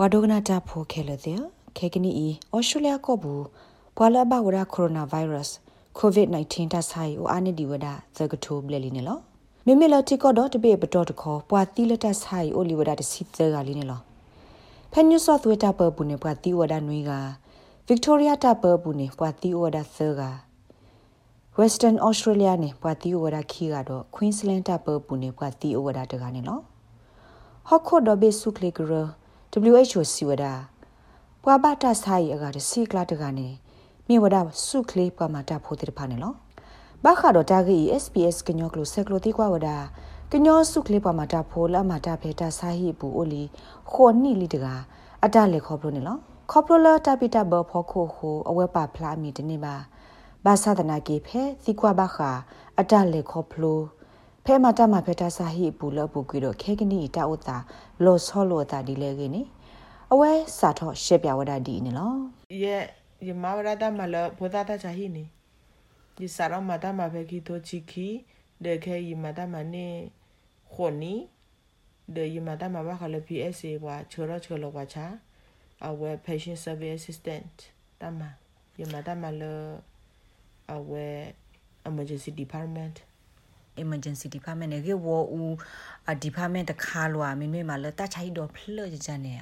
ပွာဒိုကနာတာဖိုခဲလတဲ့ခဲကနီဩစတြေးလျကောဘူးပွာလဘဝရကိုရိုနာဗိုင်းရပ်စ် covid-19 တဆိုင်အိုအာနီဒီဝဒသကထိုဘလလီနေလောမေမေလတိကောတော့တပေပတော်တခေါ်ပွာတီလတဆိုင်အိုလီဝဒတစီသကလီနေလောဖန်ညူဆော့သဝတာပပူနေပွာတီဝဒနွေက Victoria တပပူနေပွာတီဝဒသက Western Australia နေပွာတီဝဒခီကတော့ Queensland တပပူနေပွာတီဝဒတကနေလောဟော့ခိုဒဘေဆုကလေဂရ WHO စီဝဒပွာဘတာဆိုင်အကတစီကလာတကနေမြေဝဒဆုကလေးပွာမတာဖို့တဲ့ဖာနေလောဘာခါတော့တာဂီ SPS ကညောကလိုဆက်ကလိုတိကွာဝဒကညောဆုကလေးပွာမတာဖို့လာမတာဖေတာဆိုင်ဟိပူအိုလီခေါ်နိလီတကအတလေခေါပလိုနေလောခေါပလိုလာတာပီတာဘဖို့ခိုခိုအဝဲပါဖလာမီတနေပါဘာသာဒနာကေဖဲသီကွာဘခာအတလေခေါပလို ဖဲမတာမဖဲတာစာဟိပူလပူကွေတော့ခဲကနီတာဥတာလောဆောလောတာဒီလေကေနေအဝဲစာထောရှေပြဝဒဒီနေလောရဲ့ယမဝရဒမလဘောဒတာချာဟိနေဒီစာရမတာမဖဲကီတိုချီခီဒေခဲယမတာမနေခွန်နီဒေယမတာမဘာခလ PSA ဝါချောရချောလောဝါချာအဝဲ patient survey assistant တမယမတာမလအဝဲ emergency department emergency department ရေဝူအ department တခါလောအမင်းမလတချိုက်တော့ဖလကြကြနေ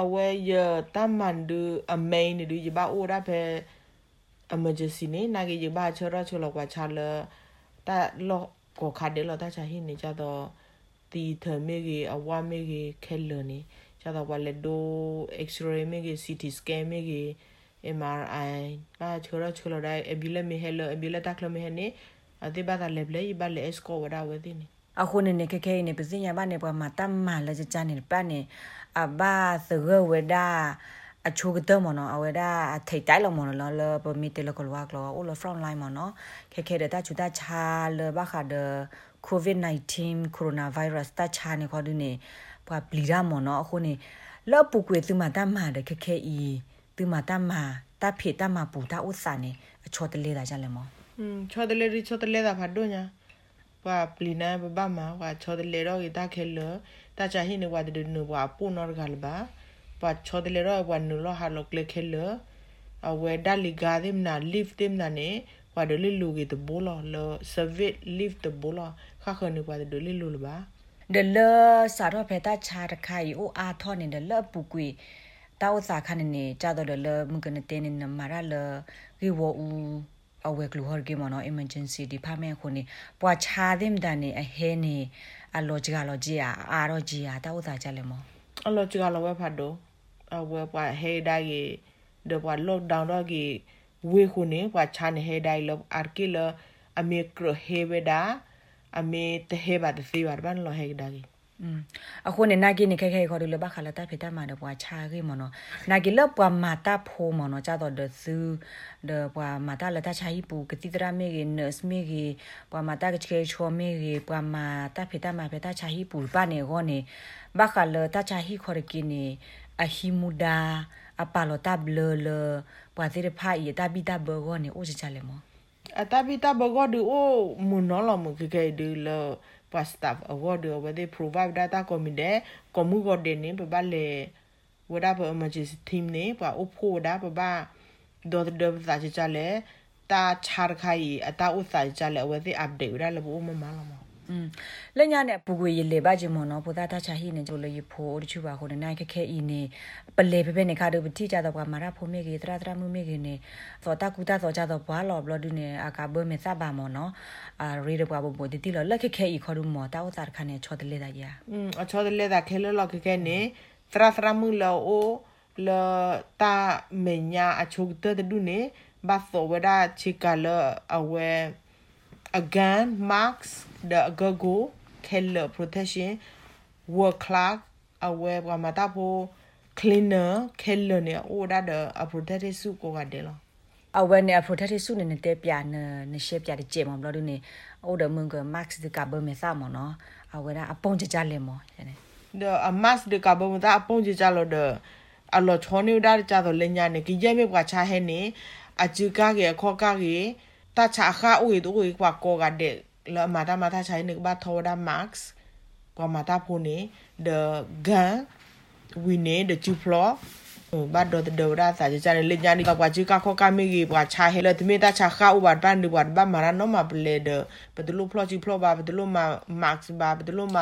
အဝဲရတမန်ဒူအမိန်ဒူရပါအိုရဖဲ emergency နေနာကြီးရပါချောရချောလောကချလတာလောကိုခါတယ်လောတာချာဟင်းနေကြတော့တီသမေကြီးအဝမေကြီးခဲလနေကြတော့ဝလက်ဒို x-ray မေကြီး ct scan မေကြီး MRI ပါချောရချောလောတိုင်းအဘီလက်မေဟဲလအဘီလက်တက်လမေဟဲနေ အတိပါတာလက်လေဘလက် esco ဝဒါဝသိနေအခုနေနေခခဲနေပစညာဘာနေပွားမှာတမ်းမလာကြနေပတ်နေအဘာသရဝဒါအချိုကတမနော်အဝဒါထိတ်တိုက်လောမနော်လောပမီတလကလဝကလောအိုလ front line မနော်ခဲခဲတဲ့တချူတချာလဘခါဒ covid 19 coronavirus တချာနေခေါ်ဒနေပွာပလီရမနော်အခုနေလောပုကွေသူမတမ်းမာတဲ့ခခဲဤသူမတမ်းမာတဖေတမပူတာဥစနေအချောတလေတာကြလဲမော อืมချောတလေရီချောတလေတာဖတ်တော့ညာပွာပလီနာဘဘမဝါချောတလေတော့တာခဲလောတာချာဟိနေဝါဒနဝါပူနော်ဂါလဘာပါချောတလေတော့ဝါနူလောဟာလောကလေခဲလောအဝဲဒါလီဂါဒင်နာလီဖ်တင်နာနေဝါဒလီလူဂီတဘောလောလောဆဗစ်လီဖ်တဘောလောခါခနေဝါဒလီလူလဘာဒလစာတော့ဖေတာချာတခိုင်အိုအာထောနေဒလပူကွေတောက်စာခနနေကြတော့လမကနတဲနေနမရလဂီဝူ အဝဲကလူဟော်ဂေမနော် emergency department ခုနေပွာချာဒင်းဒန်နေအဟဲနေအလောဂျီကလောဂျီအာအာရောဂျီအာတောက်စာကြလဲမောအလောဂျီကလောဝဲဖတ်တော့အဝဲပွာဟဲဒိုင်ဒပွာ lockdown တော့ကီဝေခုနေပွာချာနေဟဲဒိုင်လောအာကီလအမေကရဟေဝဒါအမေတဟေဘာတစီဝါဘန်လောဟဲဒါကီ အခုနေနာဂီနေခဲခဲခေါ်တယ်လဘခလာတာဖေတာမာတော့ပွာချာရီမနော်နာဂီလပွာမာတာဖိုမနော်ကြတော့ဒဆူဒပွာမာတာလတာချာဟီပူကတိတရာမေဂီနတ်မေဂီပွာမာတာကချေချောမေဂီပွာမာတာဖေတာမာဖေတာချာဟီပူပါနေခေါနေဘခလာတာချာဟီခေါ်ကီနေအဟီမူဒါအပါလောတာဘလလပွာစီရဖာဤတာဘီတာဘောခေါနေအိုချချလဲမောအတာဘီတာဘောခေါဒူအိုမွန်နော်လောမကကဲဒူလော pa staff award where they provide data komide komu go de ne ba le wada ba emergency team ne ba opho da ba ba do do sa cha le ta char khai ata u sa cha le where they update wada le bo ma ma la ma อืม လက်ညနဲ့ပူကွေရလေပါချင်မနော်ပူသားတချာဟိနေကြလို့ရဖို့တချူပါခုနေနိုင်ခက်ခဲဤနေပလေဖဖနေခါတို့ပတိကြတော့ကမာရဖို့မေကြီးတရတရမှုမေကြီးနေသောတကူတာသောကြတော့ဘွာလောဘလဒုနေအကာဘမေစပါမနော်အာရီရပွားဖို့ဒီတိလောလက်ခက်ခဲဤခေါ်လို့မောတာဥစားခါနေချောတလေတာကြီးอืมအချောတလေတာခဲလောလောခက်ခဲနေတရတရမှုလောအိုလတာမညာအချုပ်တဲ့ဒုနေဘာသောဝဒချီကလအဝဲ again marks the gogo keller protection work clerk aware ကမတာဖို့ cleaner keller เนี่ยโอ้ဒါ the protective suit ကိုကတယ်လို့အဝဲနေ protective suit နဲ့တဲ့ပြနနရှေပြတဲ့ကျေမဘလို့နေအိုဒမငက max ဒီကဘမေစာမနော်အဝဲဒါအပုံကြကြလဲမောတဲ့ the a max ဒီကဘမတာအပုံကြကြလို့ the အလောချောနေဒါကြတော့လညာနေကြီးရဲ့မြကချာဟဲနေအကျူကကေခေါကကေ ta cha kha ui do ui kwa ko ga de la ma ta ma ta cha ni ba tho da max kwa ma ta pho ni the gun we ne the two floor ဘာတော့ဒေါ်ရာစာကြတဲ့လေညာနီကကွာချီကခေါကမီကြီးပွားချာဟဲလက်သမီးတချာခါဥပါတန်ဒီပါဘာမရနောမပလေဒဘဒလူဖလော့ချီဖလော့ဘာဘဒလူမမတ်စ်ဘာဘဒလူမ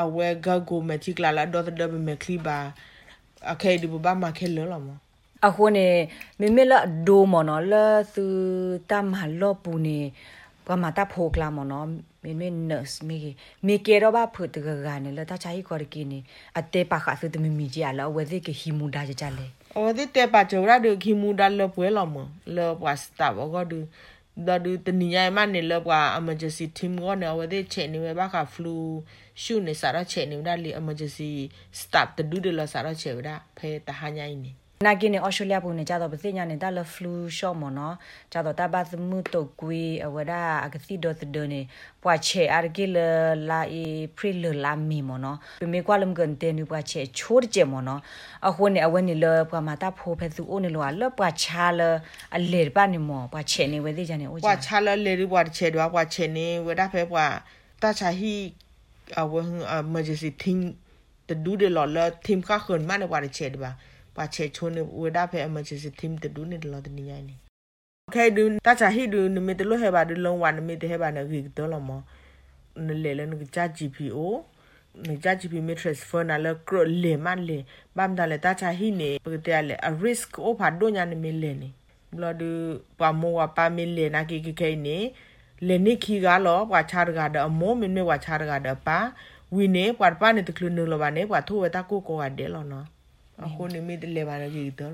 အဝဲဂဂိုမတိကလာလာဒေါ်ဒေဘမခလီဘာအခဲဒီဘာမခဲလောလောမော အခုနေမေမေလာဒိုမနော်လာသူတမ်ဟလောပူနေပမာတာဖိုကလာမနော်မေမေနတ်မေမေကေရောဘာဖုတ်တကကနေလာတချာဟီကော်ကီနေအတေပါခါသုတမီမီကြီးအလာဝဲဒီကဟီမူဒါကြကြလေအော်ဒီတေပါကျော်ရဒခီမူဒါလပွဲလောမလောပွားစတာဘောကဒူဒါဒူတနီယိုင်မနေလောပွား emergency team ကောနေဝဲဒီချေနေဝဲဘာခါ flu ရှုနေစားရချေနေဒါလီ emergency staff တဒူး de la စားရချေဝဒါဖဲတဟာညိုင်းနေ နာကင်းနေဩစတြေးလျပုံနေကြတော့ပစိညာနေတာလဖလူးရှော့မနော်ကြတော့တပတ်မှုတုတ်ကွေအဝဒအကစီဒတ်ဒနေပွာချေအာဂီလလာအီပရီလလာမီမနော်ပမေကွာလမ်ကန်တဲနူပွာချေချိုးကြမနော်အခုနေအဝနေလပွာမတာဖိုဖဲသူအိုနေလောလပွာချာလအလေပနေမောပွာချေနေဝဲသေးကြနေအိုပွာချာလလေပွာချေတော့ပွာချေနေဝဒဖဲပွာတချာဟီအဝအမဂျစီသင်းတဒူး de lo la team ka khun ma ne wa de che de ba ပါ ချေချုံနေဝဒဖဲ emergency team တဒူးနေတလောတနေရိုင်းနေခဲဒူတချာဟီဒူနမေတလို့ဟဲပါဒူလုံးဝနမေတဟဲပါနဂီတော့လမနလေလနကချာ GPO နကြချီပီမက်ထရက်ဖာနာလကရလေမန်လေဘမ်ဒါလေတာချာဟီနေပကတဲ့လေ a risk အိုဖာဒိုညာနေမီလေနေဘလဒူပါမောဝပါမီလေနာကီကီခဲနေလေနိခီကလောပွာချာရကဒအမောမင်းမေဝါချာရကဒပါဝီနေပွာပါနေတကလူနလောပါနေပွာထိုဝတာကိုကိုကတဲ့လောနော် အခုနေမိတလေပါလေကြီးတော့